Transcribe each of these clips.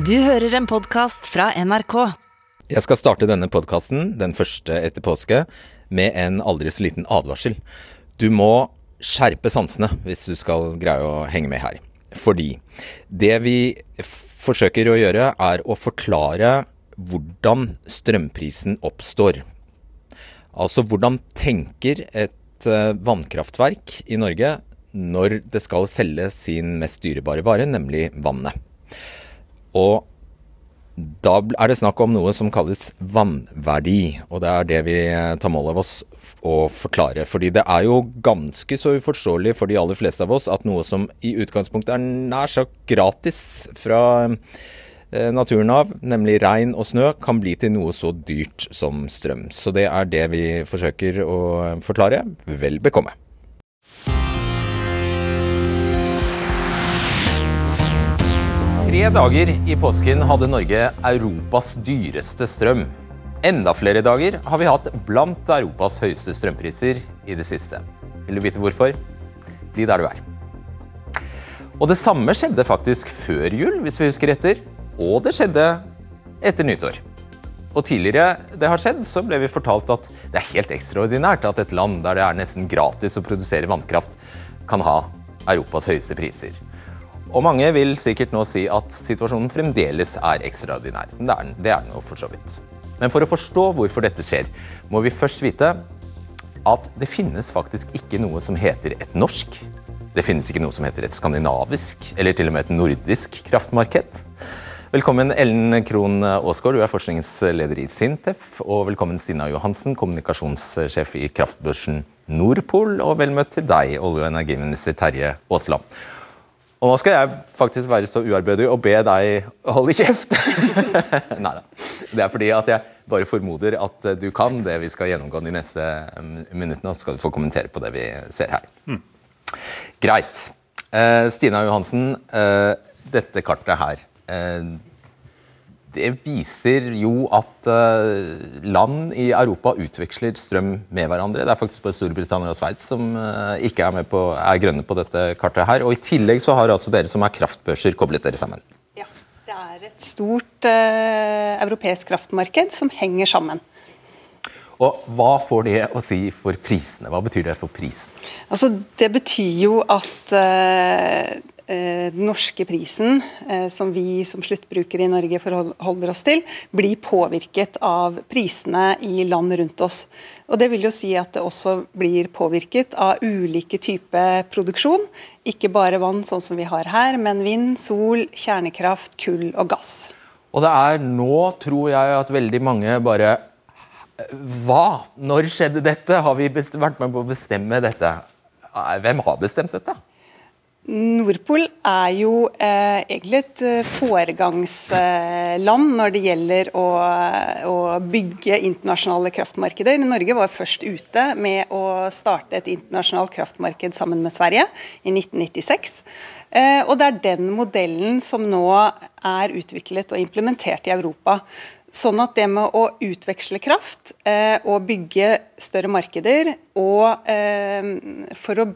Du hører en podkast fra NRK. Jeg skal starte denne podkasten, den første etter påske, med en aldri så liten advarsel. Du må skjerpe sansene hvis du skal greie å henge med her. Fordi det vi forsøker å gjøre, er å forklare hvordan strømprisen oppstår. Altså hvordan tenker et eh, vannkraftverk i Norge når det skal selge sin mest dyrebare vare, nemlig vannet. Og da er det snakk om noe som kalles vannverdi, og det er det vi tar mål av oss å forklare. Fordi det er jo ganske så uforståelig for de aller fleste av oss at noe som i utgangspunktet er nær sagt gratis fra eh, naturen av, nemlig regn og snø, kan bli til noe så dyrt som strøm. Så det er det vi forsøker å forklare. Vel bekomme. Tre dager i påsken hadde Norge Europas dyreste strøm. Enda flere dager har vi hatt blant Europas høyeste strømpriser i det siste. Vil du vite hvorfor? Bli der du er. Og det samme skjedde faktisk før jul, hvis vi husker etter. Og det skjedde etter nyttår. Og tidligere det har skjedd, så ble vi fortalt at det er helt ekstraordinært at et land der det er nesten gratis å produsere vannkraft, kan ha Europas høyeste priser. Og mange vil sikkert nå si at situasjonen fremdeles er ekstraordinær. Det er, det er den jo for så vidt. Men for å forstå hvorfor dette skjer, må vi først vite at det finnes faktisk ikke noe som heter et norsk. Det finnes ikke noe som heter et skandinavisk eller til og med et nordisk kraftmarked. Velkommen Ellen Krohn Aasgaard, du er forskningsleder i Sintef. Og velkommen Stina Johansen, kommunikasjonssjef i kraftbørsen Nordpol. Og vel møtt til deg, olje- og energiminister Terje Aasland. Og nå skal jeg faktisk være så uærbødig og be deg holde kjeft. Nei da. Det er fordi at jeg bare formoder at du kan det vi skal gjennomgå de neste mm, minuttene, og så skal du få kommentere på det vi ser her. Mm. Greit. Uh, Stina Johansen, uh, dette kartet her. Uh, det viser jo at uh, land i Europa utveksler strøm med hverandre. Det er faktisk bare Storbritannia og Sveits som uh, ikke er, på, er, grønne på dette kartet. her. Og I tillegg så har altså dere som er kraftbørser, koblet dere sammen. Ja, Det er et stort uh, europeisk kraftmarked som henger sammen. Og Hva får det å si for prisene? Hva betyr det for prisen? Altså, det betyr jo at Eh, den norske prisen, eh, som vi som sluttbrukere i Norge forholder oss til, blir påvirket av prisene i land rundt oss. Og Det vil jo si at det også blir påvirket av ulike typer produksjon. Ikke bare vann, sånn som vi har her, men vind, sol, kjernekraft, kull og gass. Og det er nå, tror jeg, at veldig mange bare Hva? Når skjedde dette? Har vi vært med på å bestemme dette? Hvem har bestemt dette? Nordpol er jo eh, egentlig et eh, foregangsland når det gjelder å, å, bygge internasjonale kraftmarkeder. Norge var først ute med å starte et internasjonalt kraftmarked sammen med Sverige i 1996. Eh, og det er den modellen som nå er utviklet og implementert i Europa. Sånn at det med å utveksle kraft eh, og bygge større markeder og eh, for å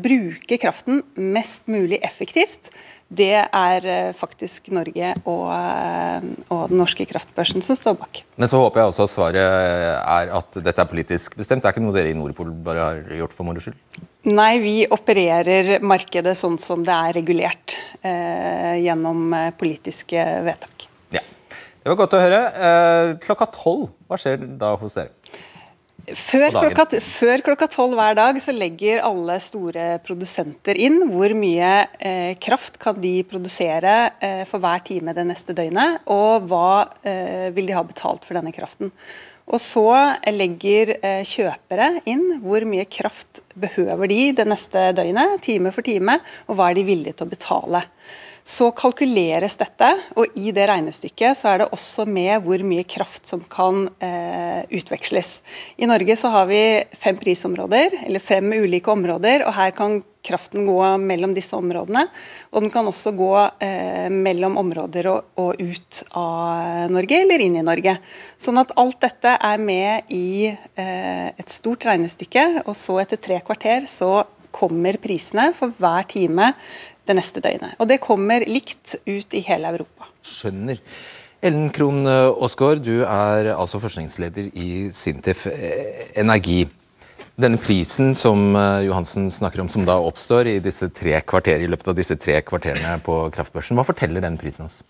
bruke kraften mest mulig effektivt, det er eh, faktisk Norge og, eh, og, den norske kraftbørsen som står bak. Men så håper jeg også at svaret er at dette er politisk bestemt. Det er ikke noe dere i Nordpol bare har gjort for moro skyld? Nei, vi opererer markedet sånn som det er regulert eh, gjennom politiske vedtak. Ja, Det var godt å høre. Eh, klokka tolv, hva skjer da hos dere? Før klokka, før klokka tolv hver dag så legger alle store produsenter inn hvor mye eh, kraft kan de produsere eh, for hver time det neste døgnet, og hva eh, vil de ha betalt for denne kraften. Og så legger eh, kjøpere inn hvor mye kraft behøver de det neste døgnet, time for time, og hva er de villige til å betale. Så kalkuleres dette, og i det regnestykket så er det også med hvor mye kraft som kan eh, utveksles. I Norge så har vi fem prisområder, eller fem ulike områder, og her kan kraften gå mellom disse områdene. Og den kan også gå eh, mellom områder og, og, ut av Norge, eller inn i Norge. Sånn at alt dette er med i eh, et stort regnestykke, og så etter tre kvarter så kommer prisene for hver time det neste døgnet. Og det kommer likt ut i hele Europa. Skjønner. Ellen Krohn Aasgaard, du er altså forskningsleder i Sintef Energi. Denne prisen som Johansen snakker om, som da oppstår i, disse tre kvarter, i løpet av disse tre kvarterene på kraftbørsen, hva forteller den prisen oss?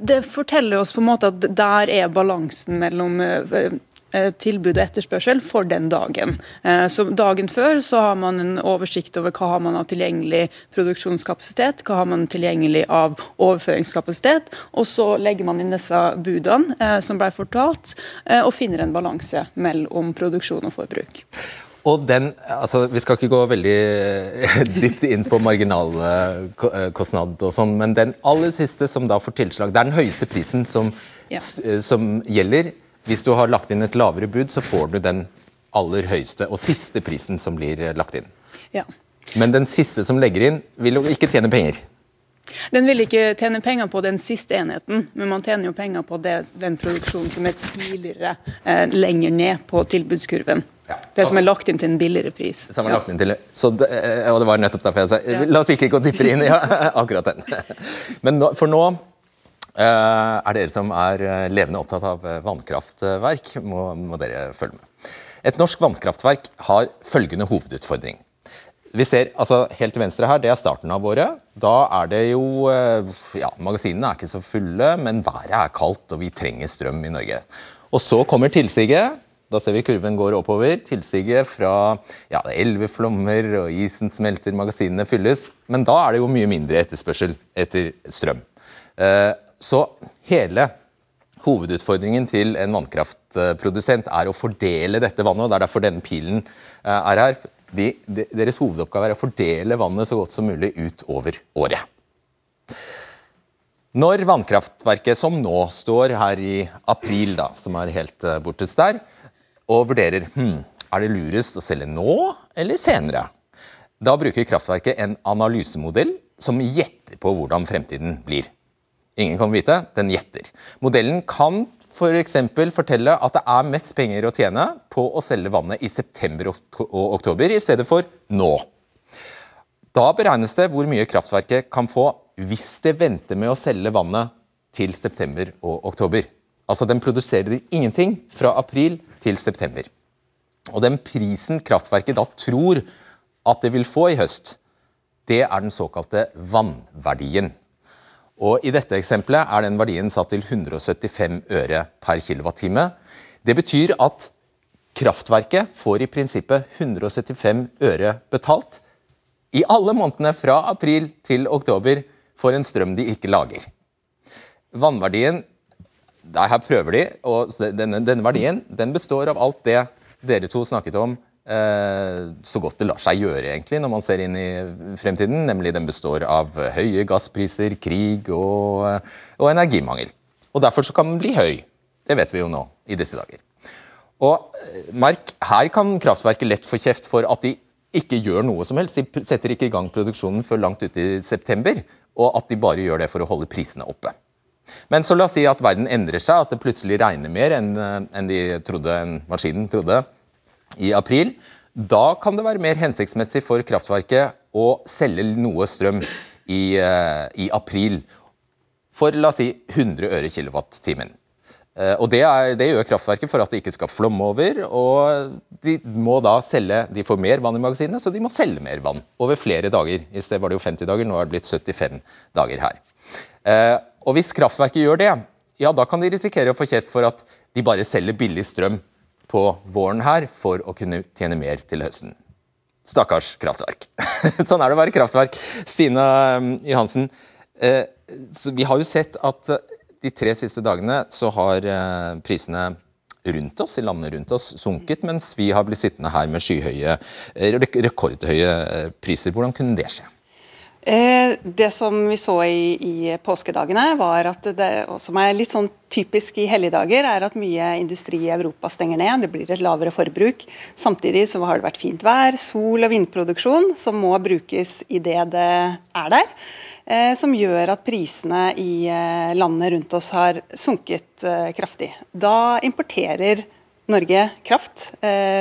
Det forteller oss på en måte at der er balansen mellom Eh, tilbud og etterspørsel for den dagen. Eh, så Dagen før så har man en oversikt over hva har man av tilgjengelig produksjonskapasitet, hva har man tilgjengelig av overføringskapasitet, og så legger man inn disse budene eh, som ble fortalt, og finner en balanse mellom produksjon og forbruk. Og den, altså Vi skal ikke gå veldig dypt inn på marginalkostnad, og sånn, men den aller siste som da får tilslag, det er den høyeste prisen som, ja. som gjelder. Hvis du har lagt inn et lavere bud, så får du den aller høyeste og siste prisen som blir eh, lagt inn. Ja. Men den siste som legger inn, vil jo ikke tjene penger. Den vil ikke tjene penger på den siste enheten, men man tjener jo penger på det, den produksjonen som er tidligere eh, lenger ned på tilbudskurven. Ja. Det som er lagt inn til en billigere pris. Som er lagt inn til, det, eh, og det var nettopp derfor jeg sa ja. la oss ikke gå dypere inn i ja, akkurat den. Men nå, for nå er dere som er eh, levende opptatt av eh, vannkraftverk, må, må dere følge med. Et norsk vannkraftverk har følgende hovedutfordring. Vi ser, altså Helt til venstre her, det er starten av året. Da er det jo ja, Magasinene er ikke så fulle, men været er kaldt, og vi trenger strøm i Norge. Og så kommer tilsiget. Da ser vi kurven går oppover. Tilsiget fra ja, elver og isen smelter, magasinene fylles. Men da er det jo mye mindre etterspørsel etter strøm. Eh, så hele hovedutfordringen til en vannkraftprodusent er å fordele dette vannet. og Det er derfor denne pilen eh, er her. De, de, deres hovedoppgave er å fordele vannet så godt som mulig utover året. Når vannkraftverket som nå står her i april, da, som er helt eh, bortest der, og vurderer hm, er det lurest å selge nå eller senere, da bruker kraftverket en analysemodell som gjetter på hvordan fremtiden blir. Ingen kan vite, den gjetter. Modellen kan f.eks. For fortelle at det er mest penger å tjene på å selge vannet i september og oktober i stedet for nå. Da beregnes det hvor mye kraftverket kan få hvis det venter med å selge vannet til september og oktober. Altså Den produserer ingenting fra april til september. Og den prisen kraftverket da tror at det vil få i høst, det er den såkalte vannverdien. Og I dette eksempelet er den verdien satt til 175 øre per kWt. Det betyr at kraftverket får i prinsippet 175 øre betalt i alle månedene fra april til oktober for en strøm de ikke lager. Vannverdien her prøver de, og denne, denne verdien den består av alt det dere to snakket om så godt det lar seg gjøre egentlig når man ser inn i fremtiden. Nemlig den består av høye gasspriser, krig og, og energimangel. Og Derfor så kan den bli høy. Det vet vi jo nå i disse dager. Og eh, merk, Her kan kraftverket lett få kjeft for at de ikke gjør noe som helst. De setter ikke i gang produksjonen før langt ute i september, og at de bare gjør det for å holde prisene oppe. Men så la oss si at verden endrer seg, at det plutselig regner mer enn enn de trodde, enn maskinen trodde i april. Da kan det være mer hensiktsmessig for kraftverket å selge noe strøm i, uh, i april for la oss si 100 øre kilowattimen. Uh, og det, er, det, gjør kraftverket for at det ikke skal flomme over. og De må da selge, de får mer vann i magasinet, så de må selge mer vann over flere dager. I sted var det jo 50 dager, nå er det blitt 75 dager her. Uh, og Hvis kraftverket gjør det, ja, da kan de risikere å få kjeft for at de bare selger billig strøm på våren her for å kunne tjene mer til høsten. Stakkars kraftverk. sånn er det å være kraftverk. Stine um, Johansen, eh, vi har jo sett at eh, de tre siste dagene så har eh, prisene rundt oss, i landene rundt oss sunket, mens vi har blitt sittende her med skyhøye, rekordhøye priser. Hvordan kunne det skje? Eh, det som vi så i, i påskedagene, var at det, som er litt sånn typisk i helligdager, er at mye industri i Europa stenger ned. Det blir et lavere forbruk. Samtidig så har det vært fint vær, sol- og vindproduksjon som må brukes i det det er der. Eh, som gjør at prisene i eh, landene rundt oss har sunket kraftig. Da importerer Norge kraft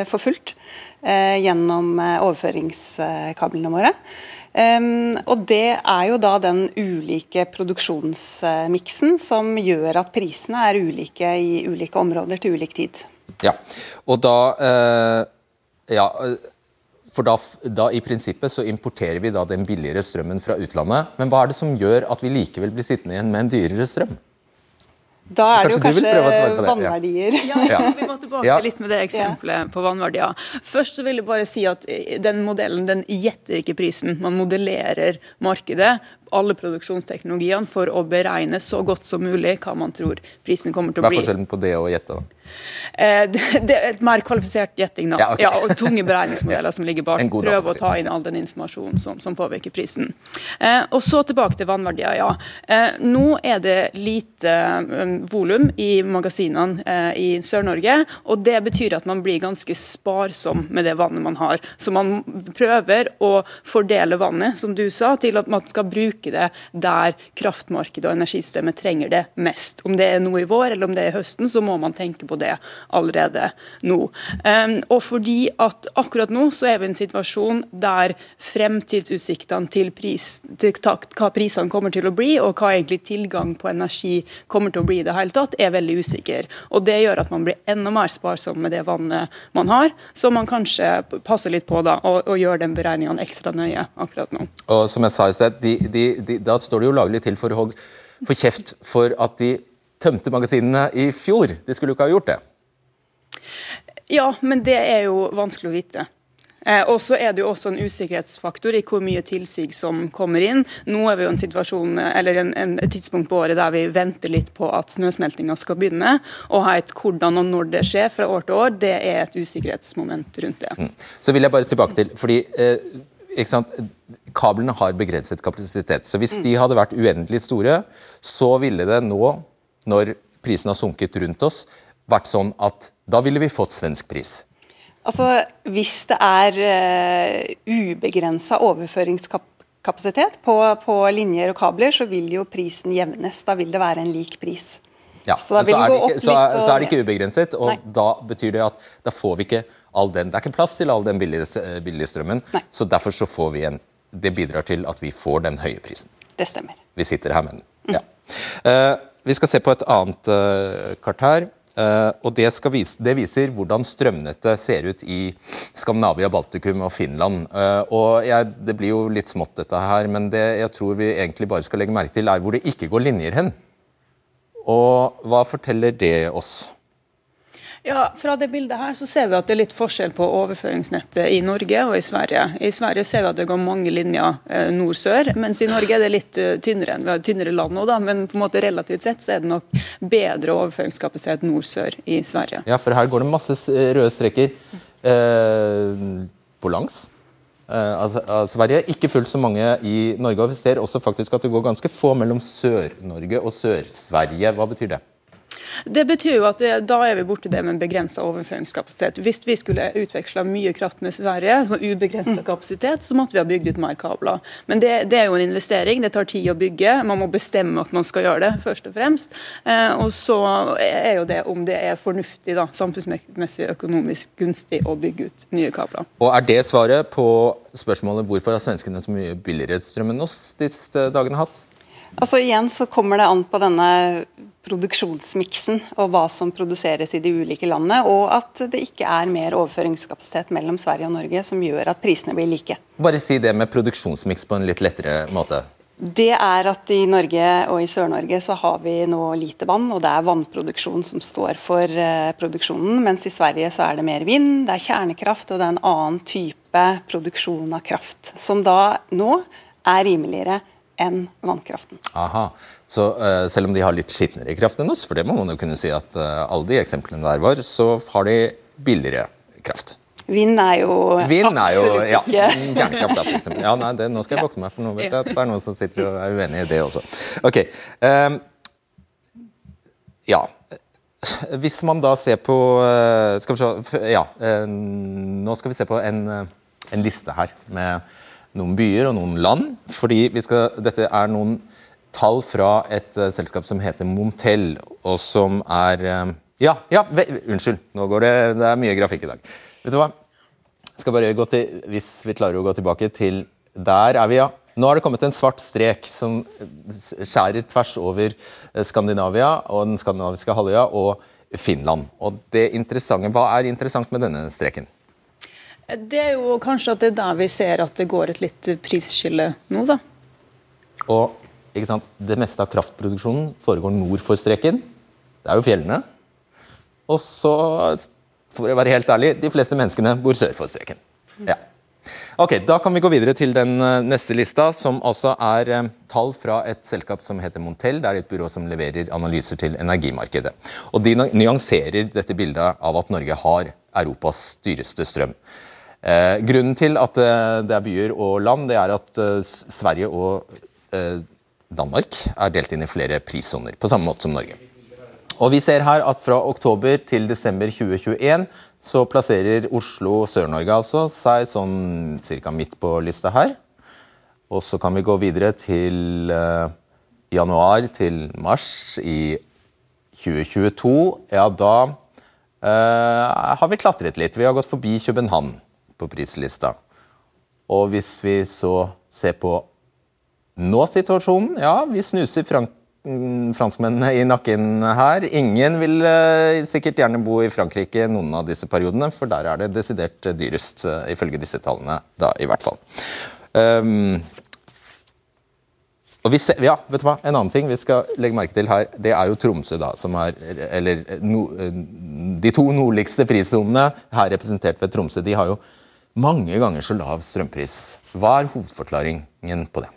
for fullt gjennom overføringskablene våre. Um, og Det er jo da den ulike produksjonsmiksen som gjør at prisene er ulike i ulike områder til ulik tid. Ja, og da uh, ja, for da, da, i prinsippet så importerer vi da den billigere strømmen fra utlandet. Men hva er det som gjør at vi likevel blir sittende igjen med en dyrere strøm? Da er det jo kanskje vannverdier. Ja. ja. Vi må tilbake ja. litt med det eksempelet på vannverdier. Først så vil jeg bare si at den modellen den gjetter ikke prisen. Man modellerer markedet alle produksjonsteknologiene for å beregne så godt som mulig hva man tror prisen kommer til å bli. Hva er forskjellen på det og gjette? Eh, det, er et mer kvalifisert gjetting, da. Ja, okay. ja, og tunge beregningsmodeller som ligger bak. Prøve å ta inn all den informasjonen som, som påvirker prisen. Eh, og Så tilbake til vannverdier. ja. Eh, nå er det lite um, volum i magasinene eh, i Sør-Norge, og det betyr at man blir ganske sparsom med det vannet man har. Så man prøver å fordele vannet, som du sa, til at man skal bruke det der kraftmarkedet og energisystemet trenger det mest. Om det er nå i vår eller om det er i høsten, så må man tenke på det allerede nå. Um, og fordi at akkurat nå så er vi i en situasjon der fremtidsutsiktene til, pris, til hva prisene kommer til å bli, og hva egentlig tilgang på energi kommer til å bli i det hele tatt, er veldig usikker. Og Det gjør at man blir enda mer sparsom med det vannet man har, så man kanskje passer litt på da, og, og gjør den beregningene ekstra nøye akkurat nå. Og som jeg sa i sted, de, de, de, Da står det jo laglig til for Hogg for kjeft for at de tømte magasinene i fjor. De skulle jo ikke ha gjort det. Ja, men det er jo vanskelig å vite. Eh, og så er det jo også en usikkerhetsfaktor i hvor mye tilsig som kommer inn. Nå er vi jo en situasjon, eller en, en, et tidspunkt på året der vi venter litt på at snøsmeltinga skal begynne. Og et hvordan og når det skjer fra år til år, det er et usikkerhetsmoment rundt det. Mm. Så vil jeg bare tilbake til, fordi eh? Kablene har begrenset kapasitet. Så hvis de hadde vært uendelig store, så ville det nå, når prisen har sunket rundt oss, vært sånn at da ville vi fått svensk pris. Altså, Hvis det er uh, eh, ubegrensa overføringskapasitet på, på, linjer og kabler, så vil jo prisen jevnes. Da vil det være en lik pris. Ja, så, så, er det ikke, så, er, så er det ikke ubegrenset, og Nei. da betyr det at da får vi ikke all den Det er ikke plass til all den billige, billige strømmen, Nei. så derfor så får vi en Det bidrar til at vi får den høye prisen. Det stemmer. Vi sitter her med den. Mm. Ja. Uh, vi skal se på et annet uh, kart her. Uh, og det, vise, det, viser hvordan strømnettet ser ut i Skandinavia, Baltikum og Finland. Uh, og jeg, Det blir jo litt smått, dette her, men det jeg tror vi egentlig bare skal legge merke til, er hvor det ikke går linjer hen. Og hva forteller det oss? Ja, Fra det bildet her så ser vi at det er litt forskjell på overføringsnettet i Norge og i Sverige. I Sverige ser vi at det går mange linjer eh, nord-sør, mens i Norge er det litt uh, tynnere enn vi har tynnere land nå, da, men på en måte relativt sett så er det nok bedre overføringskapasitet nord-sør i Sverige. Ja, for her går det masse røde streker eh, på langs. Eh, altså, Sverige. Ikke fullt så mange i Norge. og Vi ser også faktisk at det går ganske få mellom Sør-Norge og Sør-Sverige. Hva betyr det? Det betyr jo at det, da er vi borti det med begrensa overføringskapasitet. Hvis vi skulle utveksla mye kraft med Sverige, så ubegrensa kapasitet, så måtte vi ha bygd ut mer kabler. Men det, det, er jo en investering, det tar tid å bygge. Man må bestemme at man skal gjøre det, først og fremst. Eh, og så er jo det om det er fornuftig, da, samfunnsmessig økonomisk gunstig å bygge ut nye kabler. Og Er det svaret på spørsmålet hvorfor har svenskene så mye billigere strøm enn oss disse dagene hatt? Altså Igjen så kommer det an på denne produksjonsmiksen og hva som produseres i de ulike landene, og at det ikke er mer overføringskapasitet mellom Sverige og Norge som gjør at prisene blir like. Bare si det med produksjonsmiks på en litt lettere måte. Det er at i Norge og i Sør-Norge så har vi nå lite vann, og det er vannproduksjon som står for uh, produksjonen. Mens i Sverige så er det mer vind, det er kjernekraft og det er en annen type produksjon av kraft. Som da nå er rimeligere enn vannkraften. Aha. Så uh, selv om de har litt skitnere kraft enn oss, for det må man jo kunne si at uh, alle de eksemplene der var, så har de billigere kraft. Vind er jo Vind absolutt er jo, ja, Kjernekraft, da, for eksempel. Ja, nei, det, nå skal jeg vokse meg, for nå vet jeg at det er noen som sitter og er uenig i det også. Ok. Um, ja. Hvis man da ser på uh, Skal vi se Ja, nå skal vi se på en, en liste her med noen byer og noen land. fordi skal, Dette er noen tall fra et uh, selskap som heter Montel, og som er uh, Ja, ja ve, unnskyld, nå går det, det er mye grafikk i dag. Vet du hva? Skal bare gå til, Hvis vi klarer å gå tilbake til Der er vi, ja. Nå har det kommet en svart strek som skjærer tvers over eh, Skandinavia og den skandinaviske halvøya og Finland. Og det interessante, Hva er interessant med denne streken? Det er jo kanskje at det er der vi ser at det går et litt prisskille nå, da. Og ikke sant, Det meste av kraftproduksjonen foregår nord for streken. Det er jo fjellene. Og så, for å være helt ærlig, de fleste menneskene bor sør for streken. Ja. Ok, Da kan vi gå videre til den eh, neste lista, som altså er eh, tall fra et selskap som heter Montel. Det er et byrå som leverer analyser til energimarkedet. Og De nyanserer dette bildet av at Norge har Europas dyreste strøm. Eh, grunnen til at eh, det er byer og land, det er at eh, Sverige og eh, Danmark er delt inn i flere prissoner, på samme måte som Norge. Og Vi ser her at fra oktober til desember 2021 så plasserer Oslo Sør-Norge altså seg sånn ca. midt på lista her. Og så kan vi gå videre til uh, januar til mars i 2022. Ja, da uh, har vi klatret litt. Vi har gått forbi København på prislista. Og hvis vi så ser på nå-situasjonen, ja, vi snuser Frank Mm, franskmennene i nakken her. Ingen vil uh, sikkert gjerne bo i Frankrike noen av disse periodene, for der er det desidert dyrest, uh, ifølge disse tallene, da i hvert fall. Um, og vi ser, ja, vet du hva? En annen ting vi skal legge merke til her, det er jo Tromsø, da, som er Eller no, de to nordligste prissonene, her representert ved Tromsø, de har jo mange ganger så lav strømpris. Hva er hovedforklaringen på det?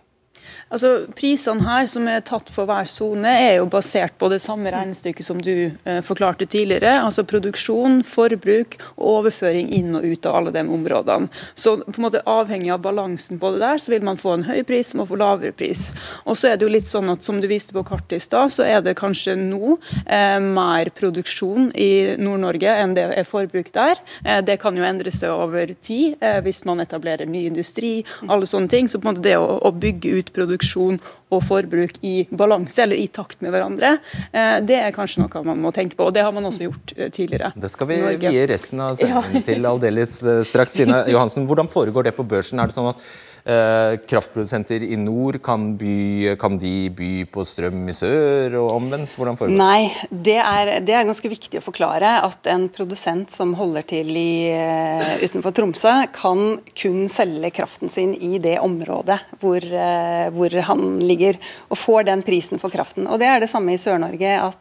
Altså, Prisene her som er tatt for hver sone, er jo basert på det samme regnestykket som du eh, forklarte tidligere. Altså produksjon, forbruk og overføring inn og ut av alle de områdene. Så på en måte avhengig av balansen på det der, så vil man få en høy pris, man får lavere pris. Og så er det jo litt sånn at som du viste på kartet i stad, så er det kanskje nå eh, mer produksjon i Nord-Norge enn det er forbruk der. Eh, det kan jo endre seg over tid eh, hvis man etablerer ny industri, alle sånne ting. Så på en måte det å, å bygge ut produksjon produksjon og forbruk i balanse, eller i takt med hverandre. Eh, det er kanskje noe man må tenke på, og det har man også gjort eh, tidligere. Det skal vi vie resten av sendingen ja. til aldeles eh, straks. Sina Johansen, hvordan foregår det på børsen? Er det sånn at kraftprodusenter i nord, kan, by, kan, de by på strøm i sør, og omvendt? Hvordan foregår det? Nei, det er, det er, ganske viktig å forklare at en produsent som holder til i, uh, utenfor Tromsø, kan kun selge kraften sin i det området hvor, uh, hvor, han ligger, og får den prisen for kraften. Og Det er det samme i Sør-Norge, at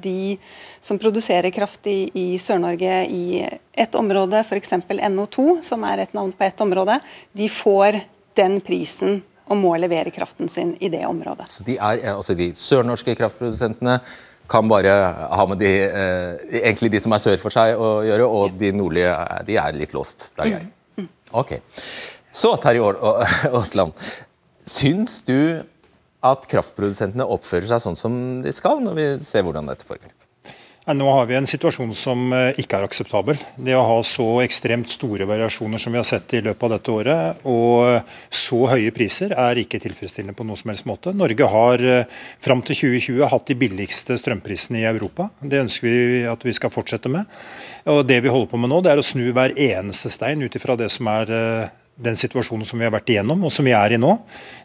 de som produserer kraft i, i Sør-Norge i et område, f.eks. NO2, som er et navn på ett område, de får den prisen og må levere kraften sin i det området. Så de, er, altså de sørnorske kraftprodusentene kan bare ha med de, eh, egentlig de som er sør for seg å gjøre, og de nordlige de er litt låst der de er. Mm, mm. Ok. Så Terje Aasland, syns du at kraftprodusentene oppfører seg sånn som de skal, når vi ser hvordan dette foregår? Nå har vi en situasjon som eh, ikke er akseptabel. Det å ha så ekstremt store variasjoner som vi har sett i løpet av dette året, og så høye priser, er ikke tilfredsstillende på noen som helst måte. Norge har eh, fram til 2020 hatt de billigste strømprisene i Europa. Det ønsker vi at vi skal fortsette med. Og Det vi holder på med nå, det er å snu hver eneste stein ut ifra det som er eh, den situasjonen som vi har vært igjennom, og som vi er i nå.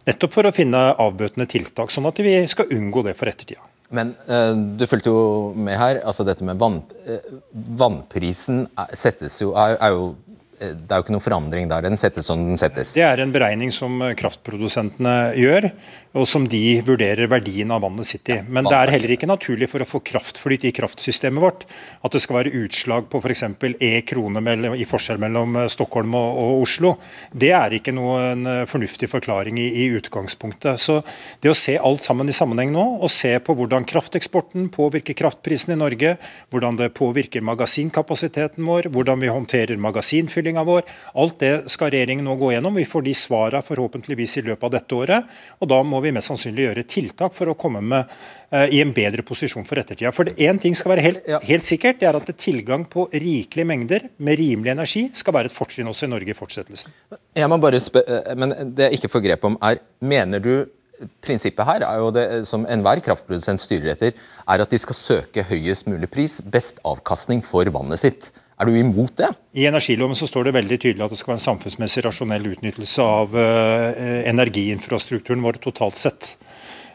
Nettopp for å finne avbøtende tiltak, sånn at vi skal unngå det for ettertida. Men uh, du fulgte jo med her. altså Dette med vann, uh, vannprisen er, jo, er, er jo Eh, det er jo ikke noe forandring der. Den settes som den settes. Det er en beregning som eh, kraftprodusentene gjør, og som de vurderer verdien av vannet sitt i. Men det er heller ikke naturlig for å få kraftflyt i kraftsystemet vårt at det skal være utslag på f.eks. E krone i forskjell mellom eh, Stockholm og, og, Oslo. Det er ikke noen fornuftig forklaring i, i, utgangspunktet. Så det å se alt sammen i sammenheng nå, og se på hvordan krafteksporten påvirker kraftprisen i Norge, hvordan det påvirker magasinkapasiteten vår, hvordan vi håndterer magasinfylling oppfølginga vår. Alt det skal regjeringen nå gå gjennom. Vi får de svarene forhåpentligvis i løpet av dette året. og Da må vi mest sannsynlig gjøre tiltak for å komme med, uh, i en bedre posisjon for ettertida. For én ting skal være helt, helt, sikkert, det er at tilgang på rikelige mengder med rimelig energi skal være et fortrinn også i Norge i fortsettelsen. Jeg må bare spør, eh, men Det jeg ikke får grep om, er mener du Prinsippet her er jo det som enhver kraftprodusent styrer etter, er at de skal søke høyest mulig pris, best avkastning for vannet sitt. Er du imot det? I energiloven så står det veldig tydelig at det skal være en samfunnsmessig rasjonell utnyttelse av uh, energiinfrastrukturen vår totalt sett.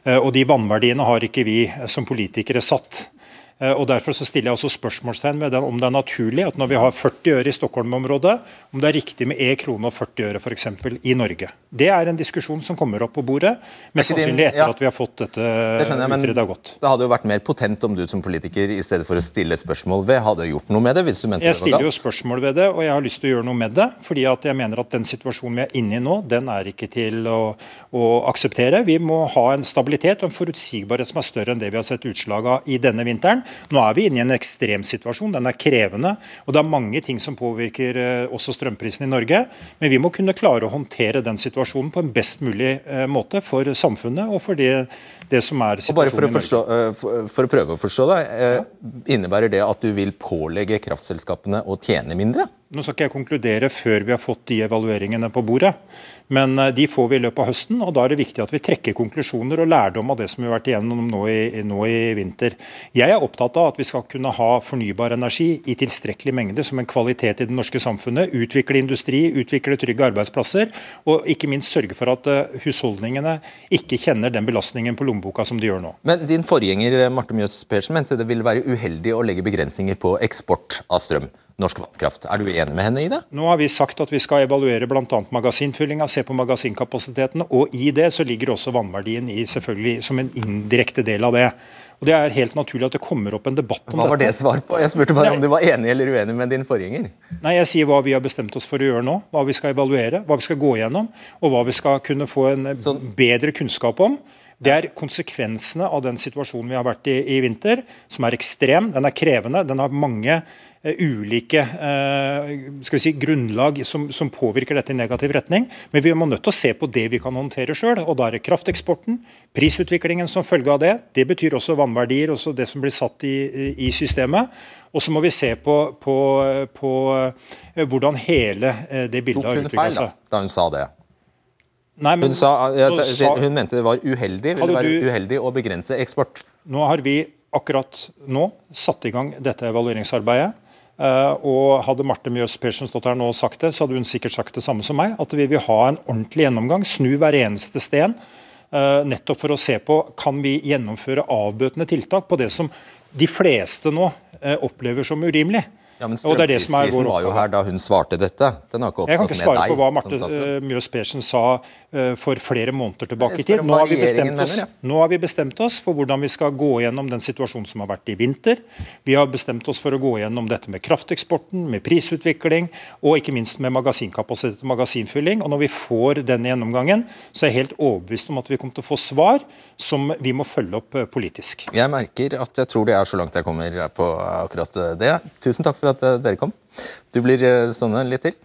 Uh, og de vannverdiene har ikke vi som politikere satt. Eh, og Derfor så stiller jeg også spørsmålstegn ved den, om det er naturlig at når vi har 40 øre i Stockholm-området, om det er riktig med 1 krone og 40 øre f.eks. i Norge. Det er en diskusjon som kommer opp på bordet, mest sannsynlig etter ja. at vi har fått dette utreda godt. Det hadde jo vært mer potent om du som politiker i stedet for å stille spørsmål ved, hadde gjort noe med det? hvis du mente jeg det var galt? Jeg stiller jo spørsmål ved det, og jeg har lyst til å gjøre noe med det. fordi at jeg mener at den situasjonen vi er inne i nå, den er ikke til å, å akseptere. Vi må ha en stabilitet og en forutsigbarhet som er større enn det vi har sett utslag av i denne vinteren. Nå er vi inne i en ekstremsituasjon. Den er krevende. og Det er mange ting som påvirker eh, også strømprisen i Norge. Men vi må kunne klare å håndtere den situasjonen på en best mulig eh, måte for samfunnet og for det, det som er situasjonen og bare for å, forstå, eh, for, for å prøve å forstå det, Innebærer det at du vil pålegge kraftselskapene å tjene mindre? Nå skal ikke jeg konkludere før vi har fått de evalueringene på bordet, men eh, de får vi i løpet av høsten. og Da er det viktig at vi trekker konklusjoner og lærdom av det som vi har vært igjennom nå i, nå i vinter. Jeg er opptatt av at vi skal kunne ha fornybar energi i tilstrekkelig mengde som en kvalitet i det norske samfunnet. Utvikle industri, utvikle trygge arbeidsplasser, og ikke minst sørge for at eh, husholdningene ikke kjenner den belastningen på lommeboka som de gjør nå. Men Din forgjenger Marte Mjøs Persen mente det ville være uheldig å legge begrensninger på eksport av strøm norsk vannkraft. Er du enig med henne i det? Nå har vi sagt at vi skal evaluere bl.a. magasinfyllinga, se på magasinkapasiteten. Og i det så ligger også vannverdien i, selvfølgelig som en indirekte del av det. Og Det er helt naturlig at det kommer opp en debatt om dette. Hva var det svar på? Jeg spurte bare Nei. om du var enig eller uenig med din forgjenger. Nei, jeg sier hva vi har bestemt oss for å gjøre nå. Hva vi skal evaluere, hva vi skal gå gjennom, og hva vi skal kunne få en sånn. bedre kunnskap om. Det er konsekvensene av den situasjonen vi har vært i i vinter, som er ekstrem. Den er krevende. Den har mange uh, ulike uh, skal vi si, grunnlag som, som, påvirker dette i negativ retning. Men vi må nødt til å se på det vi kan håndtere sjøl. Da er det krafteksporten, prisutviklingen som følge av det. Det betyr også vannverdier, også det som blir satt i, i systemet. Og så må vi se på, på, på uh, hvordan hele det bildet har utvikla seg. Da hun sa det? Nei, men, hun, sa, jeg, sa, hun, mente det var uheldig, ville være du, uheldig å begrense eksport. Nå har vi akkurat nå satt i gang dette evalueringsarbeidet. Uh, og Hadde Marte Mjøs Persen stått her nå og sagt det, så hadde hun sikkert sagt det samme som meg. At vi vil ha en ordentlig gjennomgang, snu hver eneste sten. Uh, nettopp for å se på kan vi gjennomføre avbøtende tiltak på det som de fleste nå uh, opplever som urimelig. Ja, men Strømprisen var jo her da hun svarte dette. Den har ikke oppstått med deg. Jeg kan ikke svare på hva Marte Mjøs Persen sa uh, for flere måneder tilbake i tid. Nå har, oss, nå har, vi bestemt oss, for hvordan vi skal gå gjennom den situasjonen som har vært i vinter. Vi har bestemt oss for å gå gjennom dette med krafteksporten, med prisutvikling og ikke minst med magasinkapasitet og magasinfylling. Og når vi får den gjennomgangen, så er jeg helt overbevist om at vi kommer til å få svar som vi må følge opp uh, politisk. Jeg merker at jeg tror det er så langt jeg kommer på akkurat det. Tusen takk for at at eh, dere kom. Du blir eh, stående litt til.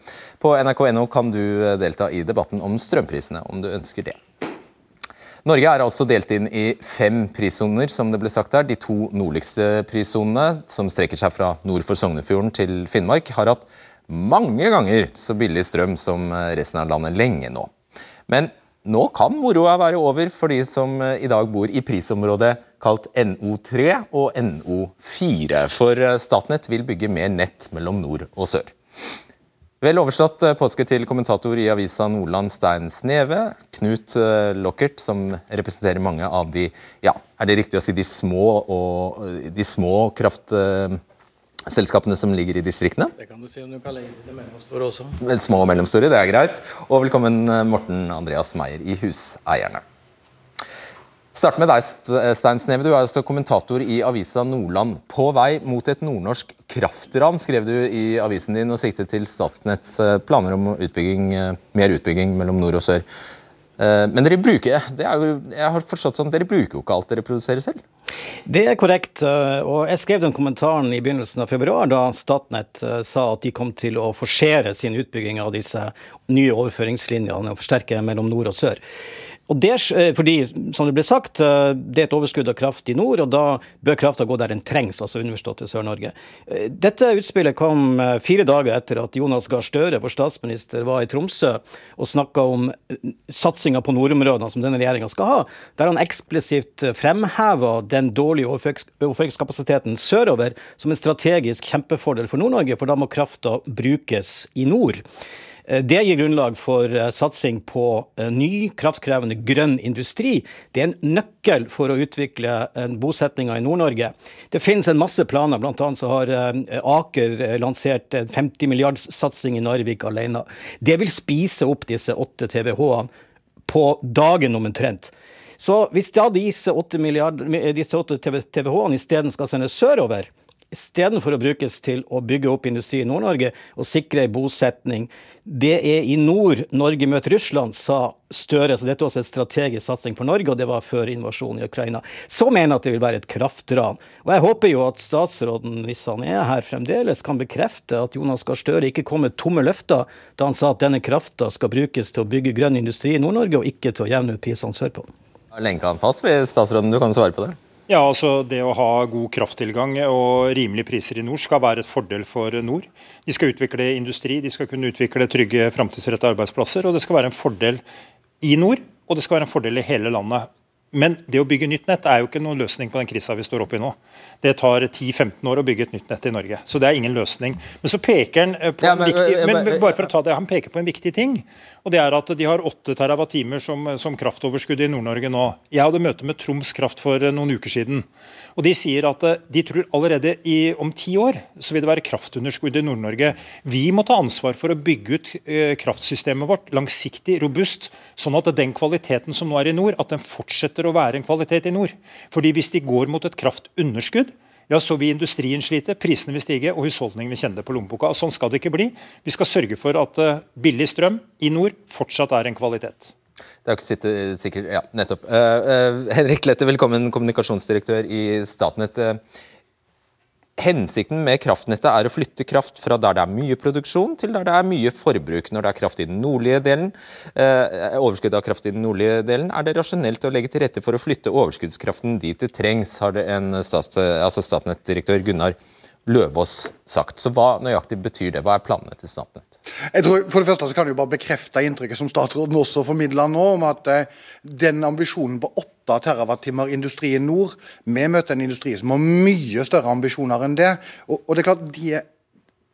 På nrk.no kan du eh, delta i debatten om strømprisene, om du ønsker det. Norge er altså delt inn i fem prissoner, som det ble sagt her. De to nordligste prissonene, som strekker seg fra nord for Sognefjorden til Finnmark, har hatt mange ganger så billig strøm som resten av landet lenge nå. Men nå kan moroa være over for de som i dag bor i prisområdet kalt NO3 og NO4. For eh, Statnett vil bygge mer nett mellom nord og sør. Vel overstått eh, påske til kommentator i avisa Nordland Stein Sneve, Knut eh, Lockert, som representerer mange av de ja, er det riktig å si de små, og, de små kraftselskapene som ligger i distriktene? Det kan du si om du kan legge til det mellomstore også. Små og mellomstore, det er greit. Og velkommen Morten Andreas Meyer i Huseierne. Start med deg, Stein Sneve. Du er også kommentator i avisa Nordland. På vei mot et nordnorsk kraftran, skrev du i avisen din og siktet til Statnetts eh, planer om utbygging, eh, mer utbygging mellom nord og sør. Eh, men dere bruker, det er jo, jeg har forstått sånn, dere bruker jo ikke alt dere produserer selv? Det er korrekt. og Jeg skrev den kommentaren i begynnelsen av februar, da Statnett sa at de kom til å forsere sin utbygging av disse nye overføringslinjene og forsterke mellom nord og sør. Og det, eh, fordi, som det ble sagt, eh, det er et overskudd av kraft i nord, og da bør krafta gå der den trengs, altså underforstått til Sør-Norge. Eh, dette utspillet kom fire dager etter at Jonas Gahr Støre, vår statsminister, var i Tromsø og snakka om satsinga på nordområdene som denne regjeringa skal ha, der han eksplisitt fremheva den dårlige overføringskapasiteten sørover som en strategisk kjempefordel for Nord-Norge, for da må krafta brukes i nord. Eh, det gir grunnlag for eh, satsing på eh, ny, kraftkrevende grønn industri. Det er en nøkkel for å utvikle bosetninga i Nord-Norge. Det finnes en masse planer, bl.a. så har Aker lansert 50 milliardssatsing i Narvik alene. Det vil spise opp disse 8 TWh-ene på dagen omtrent. Så hvis da disse 8, disse 8 TWh-ene isteden skal sendes sørover, istedenfor å brukes til å bygge opp industri i Nord-Norge og sikre bosetning. Det er i nord Norge møter Russland, sa Støre. Så dette er også en strategisk satsing for Norge, og det var før invasjonen i Ukraina. Så mener jeg at det vil være et kraftran. Og jeg håper jo at statsråden, hvis han er her fremdeles, kan bekrefte at Jonas Gahr Støre ikke kom med tomme løfter da han sa at denne krafta skal brukes til å bygge grønn industri i Nord-Norge, og ikke til å jevne ut prisene sørpå. Lenka han fast ved statsråden, du kan svare på det? Ja, altså Det å ha god krafttilgang og rimelige priser i nord skal være et fordel for nord. De skal utvikle industri, de skal kunne utvikle trygge framtidsrettede arbeidsplasser. og Det skal være en fordel i nord, og det skal være en fordel i hele landet. Men det å bygge nytt nett er jo ikke noen løsning på den krisa vi står oppe i nå. Det tar 10-15 år å bygge et nytt nett i Norge. Så det er ingen løsning. Men så peker han eh, på ja, men, en viktig, men, men, bare for å ta det, han peker på en viktig ting. Og det er at De har 8 TWh som, som kraftoverskudd i Nord-Norge nå. Jeg hadde møte med Troms Kraft for eh, noen uker siden. og De sier at eh, de tror allerede i, om ti år så vil det være kraftunderskudd i Nord-Norge. Vi må ta ansvar for å bygge ut eh, kraftsystemet vårt langsiktig, robust, sånn at den kvaliteten som nå er i nord, at den fortsetter fortsetter å være en kvalitet i nord. Fordi Hvis de går mot et kraftunderskudd, ja, så vil industrien slite, prisene vil stige og husholdningen vil kjenne det på lommeboka. Sånn skal det ikke bli. Vi skal sørge for at uh, billig strøm i nord fortsatt er en kvalitet. Det er ikke sikkert, ja, nettopp. Uh, uh, Henrik Lette, velkommen, kommunikasjonsdirektør i Statnett. Hensikten med kraftnettet er å flytte kraft fra der det er mye produksjon, til der det er mye forbruk. Når det er kraft i den nordlige delen, eh, overskudd av kraft i den nordlige delen, er det rasjonelt å legge til rette for å flytte overskuddskraften dit det trengs, har det en stats, altså Statnett-direktør Gunnar Løvaas sagt. Så hva nøyaktig betyr det? Hva er planene til Statnett? Jeg tror, for det første så kan jeg jo bare bekrefte inntrykket som statsråden også formidler nå, om at eh, den ambisjonen på 8 TWh industri i nord Vi møter en industri som har mye større ambisjoner enn det. Og, og det er klart, de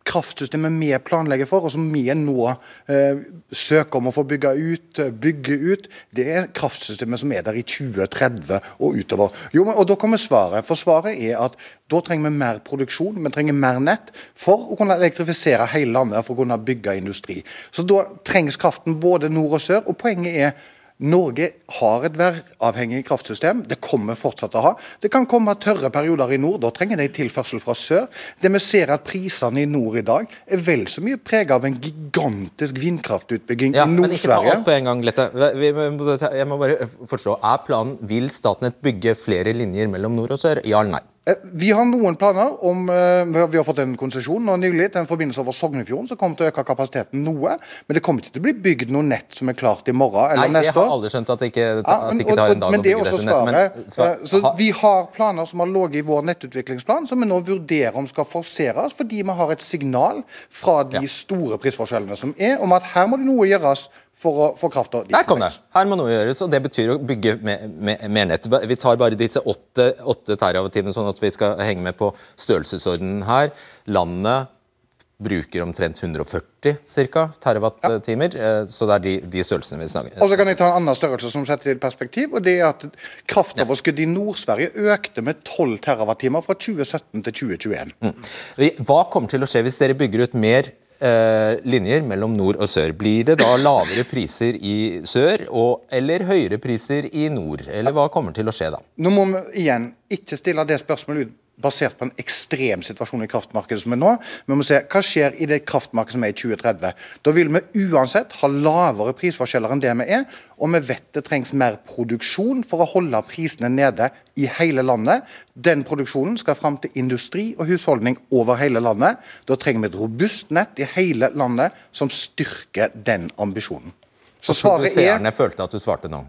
kraftsystemet vi planlegger for, og som vi nå eh, søker om å få bygge ut, bygge ut, det er kraftsystemet som er der i 2030 og utover. Jo, og Da kommer svaret. For svaret er at da trenger vi mer produksjon, vi trenger mer nett for å kunne elektrifisere hele landet, for å kunne bygge industri. Så Da trengs kraften både nord og sør. og Poenget er Norge har et væravhengig kraftsystem. Det kommer fortsatt å ha. Det kan komme tørre perioder i nord. Da trenger de tilførsel fra sør. Det vi ser at prisene i nord i dag er vel så mye preget av en gigantisk vindkraftutbygging ja, i Nord-Sverige. Men ikke ta alt på en gang, Lette. Jeg må bare forstå. Er planen vil Statnett bygge flere linjer mellom nord og sør? Ja eller nei? Eh, vi har noen planer om eh, Vi har fått en konsesjon nå nylig til en forbindelse over Sognefjorden som kommer til å øke kapasiteten noe. Men det kommer ikke til å bli bygd noe nett som er klart i morgen eller Nei, neste år. Nei, Jeg har aldri skjønt at det ikke, at men, ikke tar en dag men, å bygge dette nettet. Men, svar, eh, så vi har planer som har ligget i vår nettutviklingsplan, som vi nå vurderer om skal forseres, fordi vi har et signal fra de store prisforskjellene som er, om at her må det noe gjøres for å få krafta dit. Der kom det. Her må noe gjøres, og det betyr å bygge mer nett. Vi tar bare disse åtte, åtte terawattene, sånn at vi skal henge med på størrelsesordenen her. Landet bruker omtrent 140 cirka, terawatt-timer. Ja. Eh, så det er de, de størrelsene vi snakker Og så kan jeg ta en annen størrelse som setter det i perspektiv. og det er at Kraftoverskuddet ja. i Nord-Sverige økte med 12 TWh fra 2017 til 2021. Mm. Hva kommer til å skje hvis dere bygger ut mer eh, linjer mellom nord og sør. Blir det da lavere priser i sør og, eller høyere priser i nord? Eller hva kommer til å skje da? Nå må vi igjen ikke stille det spørsmålet ut basert på en ekstrem situasjon i kraftmarkedet som er nå. Vi må se hva skjer i det kraftmarkedet som er i 2030. Da vil vi uansett ha lavere prisforskjeller enn det vi er, og vi vet det trengs mer produksjon for å holde prisene nede i hele landet. Den produksjonen skal fram til industri og husholdning over hele landet. Da trenger vi et robust nett i hele landet som styrker den ambisjonen. Så svaret er seerne følte at du svarte nå?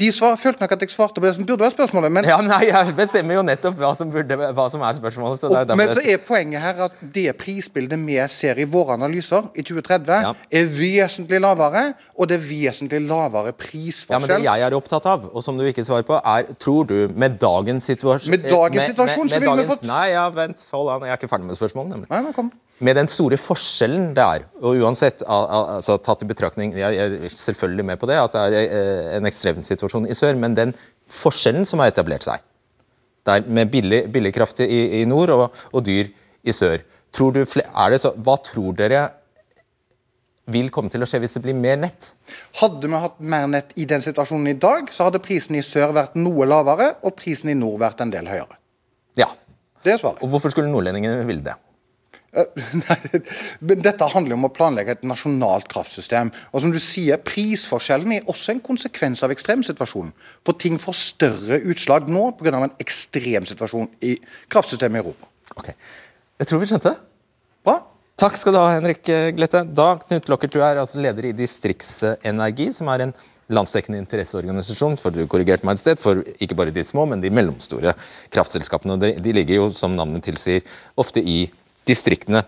De svar, følte nok at jeg svarte på det som burde være spørsmålet. Men, ja, nei, jeg bestemmer jo nettopp hva som, burde, hva som er spørsmålet. Så og, men så er poenget her at det prisbildet vi ser i våre analyser i 2030, ja. er vesentlig lavere, og det er vesentlig lavere prisforskjell. Ja, men Det jeg er opptatt av, og som du ikke svarer på, er tror du med dagens situasjon Med dagens situasjon med, med, med så ville vi fått Nei, ja, vent, hold an, jeg er ikke ferdig med spørsmålet. nemlig. Nei, men kom med den store forskjellen det er, og uansett altså, tatt i betraktning Jeg er selvfølgelig med på det, at det er eh, en ekstremsituasjon i sør, men den forskjellen som har etablert seg, der med billig, billig kraft i, i nord og, og, dyr i sør tror du, er det så, Hva tror dere vil komme til å skje hvis det blir mer nett? Hadde vi hatt mer nett i den situasjonen i dag, så hadde prisen i sør vært noe lavere, og prisen i nord vært en del høyere. Ja. Det er svaret. Og Hvorfor skulle nordlendingene ville det? Eh, men dette handler om å planlegge et nasjonalt kraftsystem. Og som du sier, Prisforskjellen er også en konsekvens av ekstremsituasjonen. For ting får større utslag nå pga. en ekstremsituasjon i kraftsystemet i Europa. Ok, Jeg tror vi skjønte det. Bra. Takk skal du ha, Henrik Glette. Da, Knut Lockert, du er altså leder i Distriktsenergi, som er en landsdekkende interesseorganisasjon for du korrigerte meg et sted, for ikke bare de små, men de mellomstore kraftselskapene. De ligger jo, som navnet tilsier, ofte i distriktene.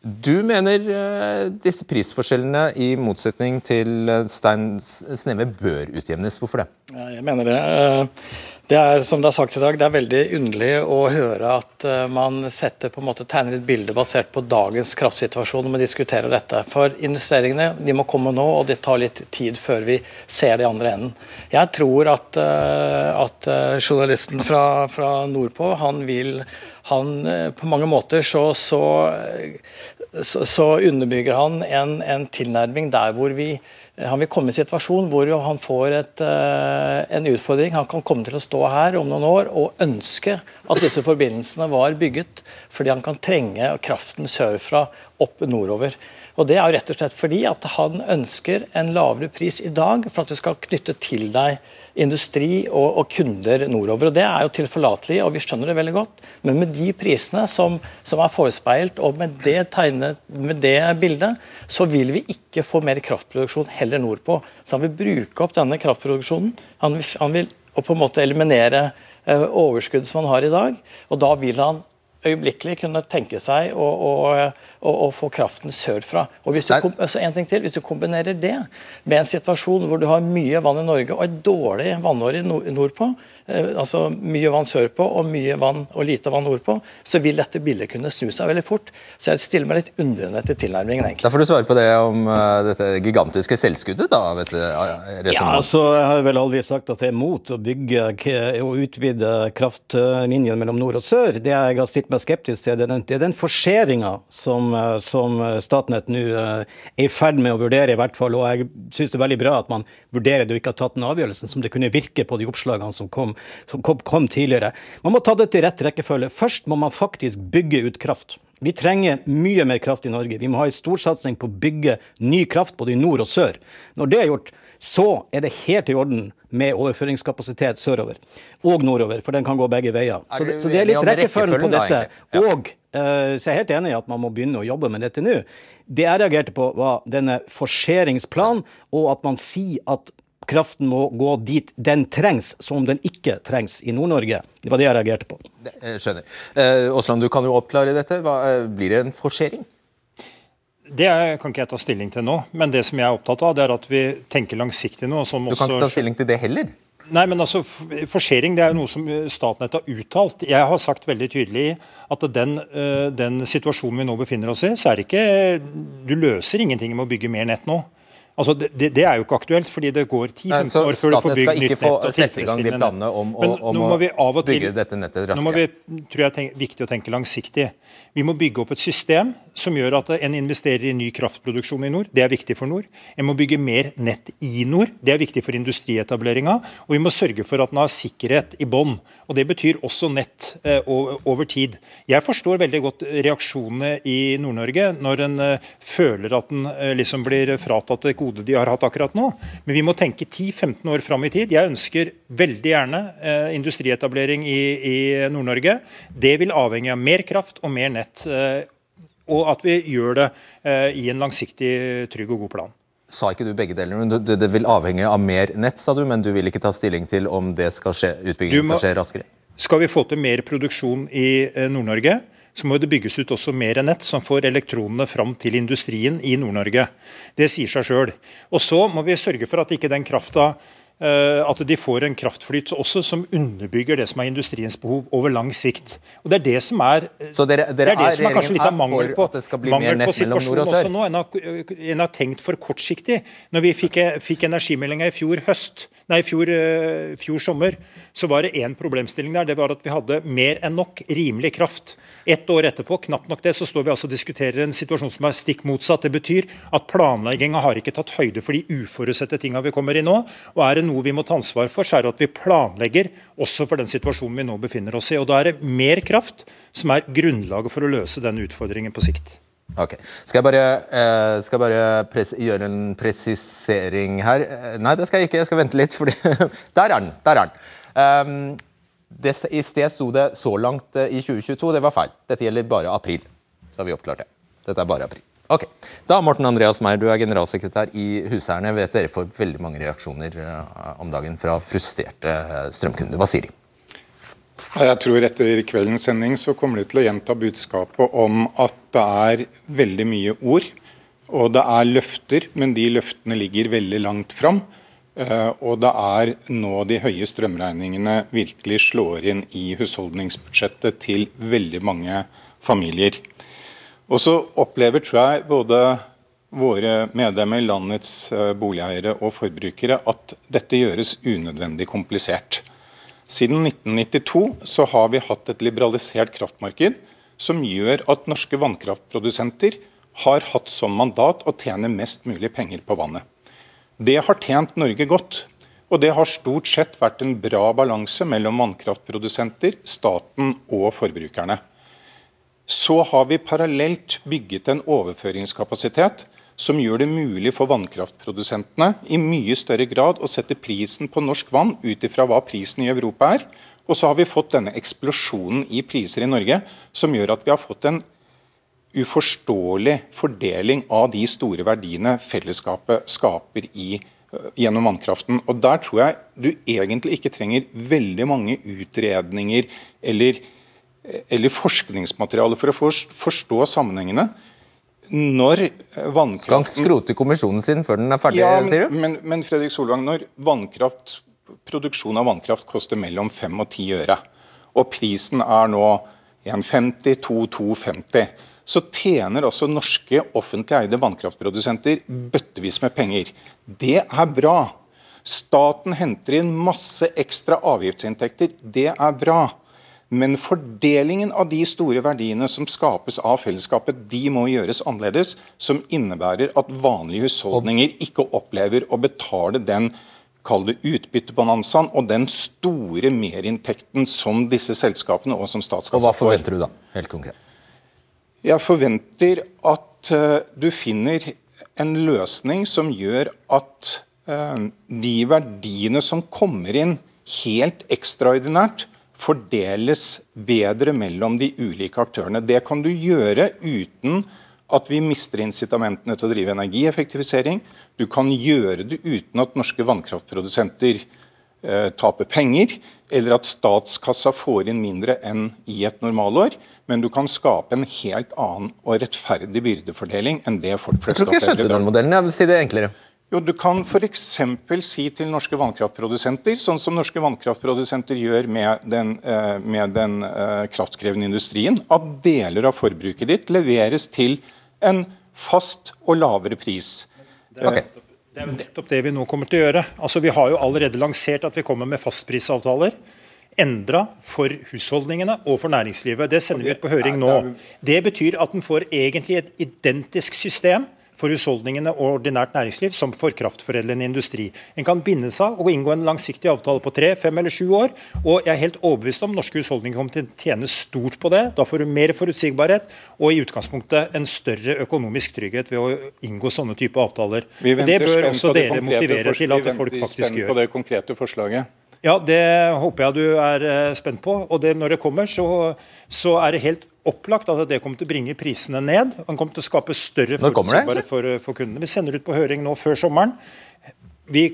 Du mener uh, disse prisforskjellene, i motsetning til uh, Stein Sneve, bør utjevnes. Hvorfor det? Jeg mener det. Uh, det er som det er sagt i dag, det er veldig underlig å høre at man setter på en måte tegner et bilde basert på dagens kraftsituasjon når man diskuterer dette. For investeringene de må komme nå, og det tar litt tid før vi ser det i andre enden. Jeg tror at, at journalisten fra, fra nordpå han vil han eh, på mange måter så, så, så, så underbygger han en, en, tilnærming der hvor vi han vil komme i en situasjon hvor han får et, eh, en utfordring. Han kan komme til å stå her om noen år og ønske at disse forbindelsene var bygget, fordi han kan trenge kraften sørfra opp nordover. Og Det er jo rett og slett fordi at han ønsker en lavere pris i dag for at du skal knytte til deg industri og, og, kunder nordover. og Det er jo tilforlatelig, og vi skjønner det veldig godt. Men med de prisene som, som er forespeilt, og med det, tegnet, med det bildet, så vil vi ikke få mer kraftproduksjon heller nordpå. Så han vil bruke opp denne kraftproduksjonen. Han vil, han vil på en måte eliminere uh, overskudd som han har i dag. Og da vil han øyeblikkelig kunne tenke seg å, å, å, å få kraften sørfra. Og hvis du, altså en ting til, hvis du kombinerer det med en situasjon hvor du har mye vann i Norge og et dårlig vannår nordpå, altså mye vann sørpå og mye vann og lite vann nordpå, så vil dette bildet kunne snu seg veldig fort. Så jeg stiller meg litt undrende til tilnærmingen. egentlig. Da får du svare på det om uh, dette gigantiske selvskuddet, da? vet du, ja, altså, Jeg har vel aldri sagt at jeg er mot å bygge og utvide kraftlinjen mellom nord og sør. Det jeg har stilt meg skeptisk til, det er den, det den forseringa som, eh, som Statnett nå er i ferd med å vurdere, i hvert fall. Og jeg syns det er veldig bra at man vurderer det og ikke har tatt den avgjørelsen som det kunne virke på de oppslagene som kom som kom, kom tidligere. Man må ta det til rett rekkefølge. Først må man faktisk bygge ut kraft. Vi trenger mye mer kraft i Norge. Vi må ha en storsatsing på å bygge ny kraft både i nord og sør. Når det er gjort, så er det helt i orden med overføringskapasitet sørover og nordover, for den kan gå begge veier. Så det, så det er litt rekkefølgen på dette. Og uh, så jeg er helt enig i at man må begynne å jobbe med dette nå. Det jeg reagerte på, var denne forseringsplanen, og at man sier at kraften må gå dit den trengs, som den ikke trengs i Nord-Norge. Det var det jeg reagerte på. Jeg skjønner. Eh, Aasland, du kan jo oppklare dette. Hva, eh, blir det en forsering? Det kan ikke jeg ta stilling til nå, men det som jeg er opptatt av, det er at vi tenker langsiktig nå. du kan ikke ta stilling til det heller? Nei, men altså, Forsering det er jo noe som Statnett har uttalt. Jeg har sagt veldig tydelig at den, eh, den situasjonen vi nå befinner oss i, så er det ikke Du løser ingenting med å bygge mer nett nå. Altså, det, det, er jo ikke aktuelt, fordi det går 10-15 år før du får bygd nytt nett. og tilfredsstillende nett. Om, å, om å bygge dette nettet raskere. Nå må vi, tror jeg, tenke, viktig å tenke langsiktig. Vi må bygge opp et system som gjør at en investerer i ny kraftproduksjon i nord. Det er viktig for nord. En må bygge mer nett i nord. Det er viktig for industrietableringa. Og vi må sørge for at en har sikkerhet i bånn. Og det betyr også nett eh, over tid. Jeg forstår veldig godt reaksjonene i Nord-Norge når en eh, føler at en eh, liksom blir fratatt det gode de har hatt akkurat nå. Men vi må tenke 10-15 år fram i tid. Jeg ønsker veldig gjerne eh, industrietablering i, i Nord-Norge. Det vil avhenge av mer kraft og mer nett. Eh, og at vi gjør det eh, i en langsiktig, trygg og god plan. sa ikke du begge deler? Det, det vil avhenge av mer nett, sa du, men du vil ikke ta stilling til om det skal skje, utbyggingen skal skje raskere? Skal vi få til mer produksjon i eh, Nord-Norge, så må det bygges ut også mer nett som får elektronene fram til industrien i Nord-Norge. Det sier seg sjøl. Og så må vi sørge for at ikke den krafta at de får en kraftflyt også som underbygger det som er industriens behov over lang sikt. Og Det er det som er, Så dere, dere det er, det som er kanskje litt av mangel på, mangel på situasjonen også nå. En har, en har, tenkt for kortsiktig. Når vi fikk, fikk energimeldinga i fjor høst, nei, fjor, eh, fjor sommer, så var det én problemstilling der. Det var at vi hadde mer enn nok rimelig kraft. Ett år etterpå, knapt nok det, så står vi altså og diskuterer en situasjon som er stikk motsatt. Det betyr at planlegginga har ikke tatt høyde for de uforutsette tinga vi kommer i nå. og er det noe vi må ta ansvar for, så er det at vi planlegger også for den situasjonen vi nå befinner oss i. Og Da er det mer kraft som er grunnlaget for å løse den utfordringen på sikt. Ok. Skal jeg bare, uh, skal bare gjøre en presisering her? Eh, nei, det skal jeg ikke. Jeg skal vente litt. fordi Der er den! Der er den. Um, det, I sted sto det 'så langt eh, i 2022'. Det var feil. Dette gjelder bare april. Så har vi oppklart det. Dette er bare april. Ok. Da, Morten Andreas Meyer, du er generalsekretær i Huseierne. Vet dere får veldig mange reaksjoner uh, om dagen fra frustrerte uh, strømkunder. Hva sier de? Jeg tror etter kveldens sending så kommer de til å gjenta budskapet om at det er veldig mye ord. Og det er løfter, men de løftene ligger veldig langt fram. Uh, og det er nå de høye strømregningene virkelig slår inn i husholdningsbudsjettet til veldig mange familier. Og så opplever, tror jeg, både våre medlemmer, landets eh, boligeiere og forbrukere, at dette gjøres unødvendig komplisert. Siden 1992 så har vi hatt et liberalisert kraftmarked som gjør at norske vannkraftprodusenter har hatt som mandat å tjene mest mulig penger på vannet. Det har tjent Norge godt. Og det har stort sett vært en bra balanse mellom vannkraftprodusenter, staten og forbrukerne. Så har vi parallelt bygget en overføringskapasitet som gjør det mulig for vannkraftprodusentene i mye større grad å sette prisen på norsk vann ut ifra hva prisen i Europa er. Og så har vi fått denne eksplosjonen i priser i Norge som gjør at vi har fått en uforståelig fordeling av de store verdiene fellesskapet skaper i, gjennom vannkraften. Og Der tror jeg du egentlig ikke trenger veldig mange utredninger eller eller forskningsmateriale for å forstå sammenhengene. Når vannkraften Skal han skrote kommisjonen sin før den er ferdig, ja, sier du? Men, men Fredrik Solvang, når vannkraft, produksjon av vannkraft koster mellom 5 og 10 øre, og prisen er nå 1,50, 2,250, så tjener altså norske offentlig eide vannkraftprodusenter bøttevis med penger. Det er bra. Staten henter inn masse ekstra avgiftsinntekter. Det er bra. Men fordelingen av de store verdiene som skapes av fellesskapet, de må gjøres annerledes. Som innebærer at vanlige husholdninger ikke opplever å betale den kall det utbyttebonanzaen og den store merinntekten som disse selskapene og som statskassa får. Og Hva forventer du da, helt konkret? Jeg forventer at uh, du finner en løsning som gjør at uh, de verdiene som kommer inn helt ekstraordinært, fordeles bedre mellom de ulike aktørene. Det kan du gjøre uten at vi mister incitamentene til å drive energieffektivisering. Du kan gjøre det uten at norske vannkraftprodusenter eh, taper penger, eller at statskassa får inn mindre enn i et normalår. Men du kan skape en helt annen og rettferdig byrdefordeling enn det folk flest opplever. Jeg tror ikke jeg skjønte den modellen. Jeg vil si det enklere. Jo, Du kan f.eks. si til norske vannkraftprodusenter, sånn som norske vannkraftprodusenter gjør med den, eh, med den uh, kraftkrevende industrien, at deler av forbruket ditt leveres til en fast og lavere pris. Okay. Det er nettopp det vi nå kommer til å gjøre. Altså, Vi har jo allerede lansert at vi kommer med fastprisavtaler. Endra for husholdningene og for næringslivet. Det sender vi ut på høring nå. Det betyr at en får egentlig et identisk system for husholdningene og ordinært næringsliv som for kraftforedlende industri. En kan binde seg og inngå en langsiktig avtale på tre, fem eller sju år. og Jeg er helt overbevist om norske husholdninger kommer til å tjene stort på det. Da får du mer forutsigbarhet og i utgangspunktet en større økonomisk trygghet ved å inngå sånne type avtaler. Og Det bør også dere motivere til at folk faktisk gjør. Vi venter spent På det konkrete forslaget. Ja, det håper jeg du er eh, spent på. Og det, når det kommer, så, så er det helt opplagt at det kommer til å bringe prisene ned. og kommer til å skape større forutsigbarhet for, for kundene. Vi sender ut på høring nå før sommeren. Vi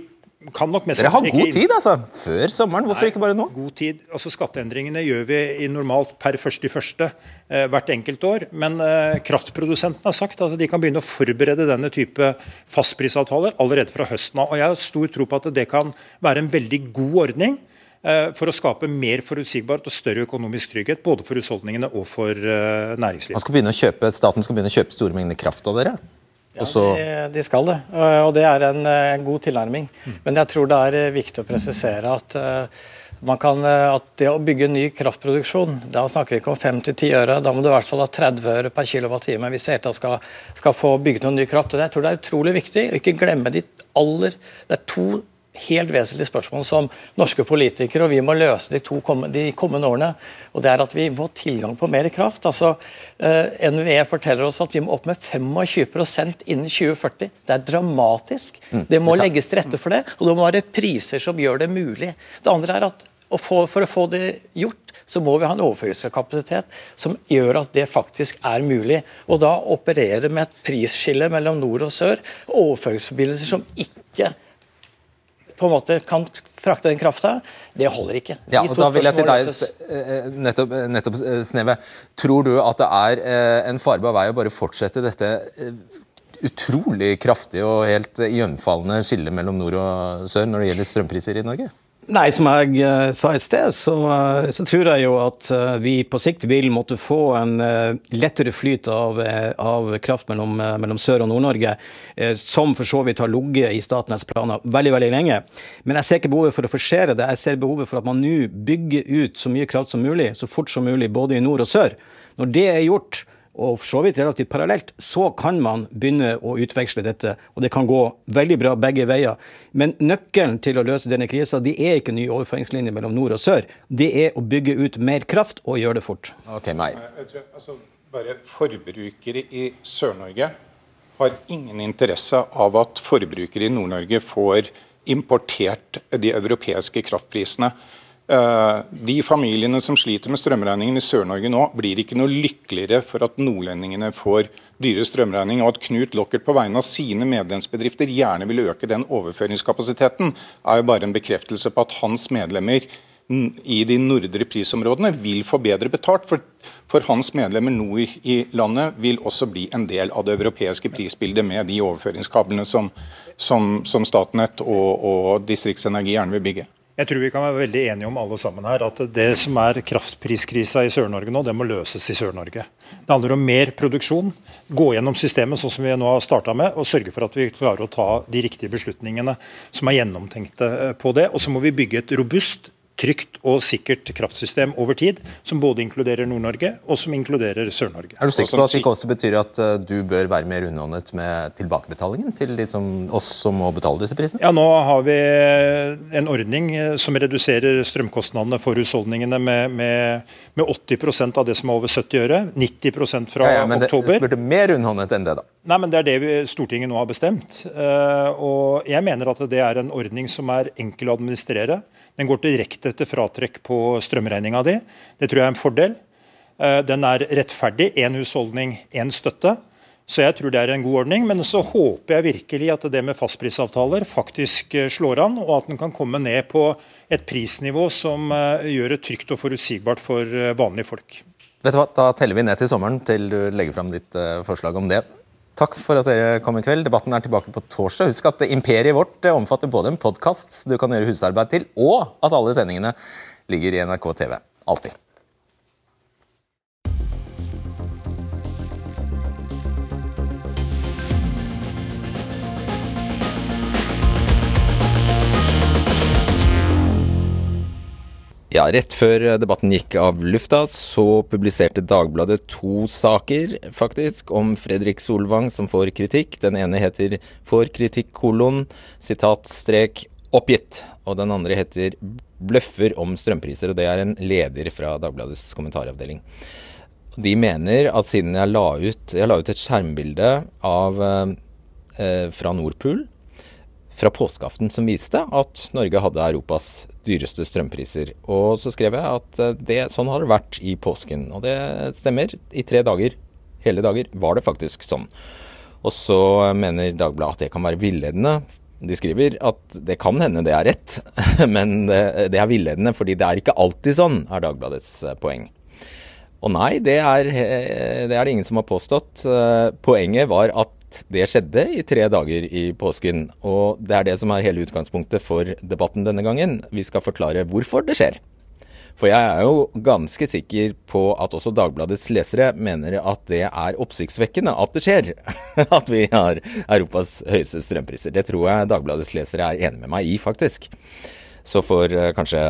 kan nok mest Dere har god tid, altså. Før sommeren. Hvorfor Nei, ikke bare nå? God tid. Altså Skatteendringene gjør vi i normalt per 1.1. Eh, hvert enkelt år. Men eh, kraftprodusentene har sagt at de kan begynne å forberede denne type fastprisavtaler allerede fra høsten av. Og jeg har stor tro på at det kan være en veldig god ordning for å skape mer forutsigbarhet og større økonomisk trygghet, både for husholdningene og for næringslivet. næringslivet. Skal kjøpe, staten skal begynne å kjøpe store mengder kraft av dere? Ja, de, de, skal det, og det er en, en god tilnærming. Mm. Men jeg tror det er eh, viktig å presisere at, eh, kan, eh, at det å bygge ny kraftproduksjon, da snakker vi ikke om 5-10 øre, da må du i hvert fall ha 30 øre per kWt hvis ETA skal, skal få bygget noe ny kraft. Og jeg tror det er utrolig viktig å ikke glemme de aller Det er to helt vesentlig spørsmål som norske politikere og vi må løse de, to kommende, de kommende årene. og Det er at vi må tilgang på mer kraft. altså eh, NVE forteller oss at vi må opp med 25% innen 2040. Det er dramatisk. Mm. Det må legges til rette for det, og det må være priser som gjør det mulig. Det andre er at for, for å få det gjort, så må vi ha en overføringskapasitet som gjør at det faktisk er mulig. Og da operere med et prisskille mellom nord og sør, overføringsforbindelser som ikke på en måte kan frakte den krafta, det holder ikke. Ja, og da vil jeg til deg, eh, nettopp, eh, nettopp eh, Sneve. Tror du at det er en farbar vei å bare fortsette dette utrolig kraftige og helt iøynefallende skillet mellom nord og sør når det gjelder strømpriser i Norge? Nei, som jeg uh, sa i sted, så, uh, så, tror jeg jo at uh, vi på sikt vil måtte få en lettere flyt av, av kraft mellom, mellom Sør- og Nord-Norge, som for så vidt har ligget i Statnetts planer veldig veldig lenge. Men jeg ser ikke behovet for å forsere det. Jeg ser behovet for at man nå bygger ut så mye kraft som mulig, så fort som mulig, både i nord og sør. Når det er gjort, og for så vidt relativt parallelt, så kan man begynne å utveksle dette. Og det kan gå veldig bra begge veier. Men nøkkelen til å løse denne krisa de er ikke ny overføringslinjer mellom nord og sør. Det er å bygge ut mer kraft og gjøre det fort. Ok, tror Altså, bare Forbrukere i Sør-Norge har ingen interesse av at forbrukere i Nord-Norge får importert de europeiske kraftprisene. Eh, de familiene som sliter med strømregningen i Sør-Norge nå, blir ikke noe lykkeligere for at nordlendingene får dyre strømregning, og at Knut Lockert på vegne av sine medlemsbedrifter gjerne vil øke den overføringskapasiteten, er jo bare en bekreftelse på at hans medlemmer i de nordre prisområdene vil få bedre betalt. For, for, hans medlemmer nord i landet vil også bli en del av det europeiske prisbildet med de overføringskablene som, som, som Statnett og, og Distriktsenergi gjerne vil bygge. Jeg tror vi kan være veldig enige om alle sammen her, at det som er kraftpriskrisa i Sør-Norge nå, det må løses i Sør-Norge. Det handler om mer produksjon. Gå gjennom systemet sånn som vi nå har starta med, og sørge for at vi klarer å ta de riktige beslutningene som er gjennomtenkte på det. Og så må vi bygge et robust trygt og sikkert kraftsystem over tid, som både inkluderer Nord-Norge og som inkluderer Sør-Norge. Er du sikker på at det ikke også betyr at uh, du bør være mer rundhåndet med tilbakebetalingen til de som, oss som må betale disse prisene? Ja, Nå har vi en ordning eh, som reduserer strømkostnadene for husholdningene med, med, med 80% av det som er over 70 øre. 90 fra ja, ja, men oktober. Men det spurte mer rundhåndet enn det, da? Nei, men Det er det vi, Stortinget nå har bestemt. Uh, og Jeg mener at det er en ordning som er enkel å administrere. Den går direkte til fratrekk på strømregninga di. Det tror jeg er en fordel. Uh, den er rettferdig. Én husholdning, én støtte. Så jeg tror det er en god ordning. Men så håper jeg virkelig at det med fastprisavtaler faktisk uh, slår an, og at den kan komme ned på et prisnivå som gjør det trygt og forutsigbart for vanlige folk. Vet du hva, Da teller vi ned til sommeren til du legger fram ditt forslag om det. Takk for at dere kom i kveld. Debatten er tilbake på torsdag. Husk at imperiet vårt omfatter både en podkast du kan gjøre husarbeid til, og at alle sendingene ligger i NRK TV. Alltid. Ja, Rett før debatten gikk av lufta, så publiserte Dagbladet to saker faktisk om Fredrik Solvang som får kritikk. Den ene heter 'Får kritikk kolon', sitat strek 'oppgitt'. Og den andre heter 'Bløffer om strømpriser'. og Det er en leder fra Dagbladets kommentaravdeling. De mener at siden jeg la ut, jeg la ut et skjermbilde av, eh, fra Nordpool fra påskeaften som viste at Norge hadde Europas dyreste strømpriser. Og så skrev jeg at eh, det, sånn har det vært i påsken. Og det stemmer. I tre dager, hele dager, var det faktisk sånn. Og så mener Dagbladet at det kan være villedende. De skriver at det kan hende det er rett, men det, det er villedende fordi det er ikke alltid sånn, er Dagbladets eh, poeng. Og nei, det er, eh, det er det ingen som har påstått. Poenget var at det skjedde i tre dager i påsken. Og det er det som er hele utgangspunktet for debatten denne gangen. Vi skal forklare hvorfor det skjer. For jeg er jo ganske sikker på at også Dagbladets lesere mener at det er oppsiktsvekkende at det skjer. At vi har Europas høyeste strømpriser. Det tror jeg Dagbladets lesere er enig med meg i, faktisk. Så får eh, kanskje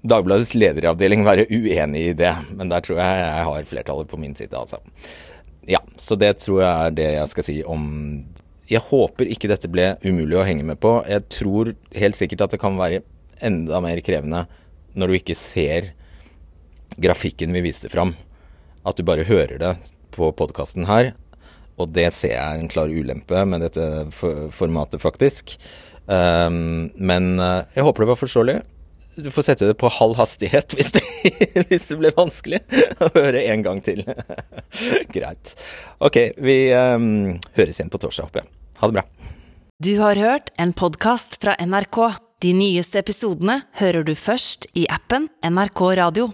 Dagbladets lederavdeling være uenig i det, men der tror jeg jeg har flertallet på min side, altså. Ja, så det tror jeg er det jeg skal si om Jeg håper ikke dette ble umulig å henge med på. Jeg tror helt sikkert at det kan være enda mer krevende når du ikke ser grafikken vi viste fram. At du bare hører det på podkasten her. Og det ser jeg er en klar ulempe med dette formatet, faktisk. Um, men uh, jeg håper det var forståelig. Du får sette det på halv hastighet hvis det, hvis det blir vanskelig å høre en gang til. Greit. Ok, vi um, høres igjen på torsdag, håper jeg. Ha det bra. Du har hørt en podkast fra NRK. De nyeste episodene hører du først i appen NRK Radio.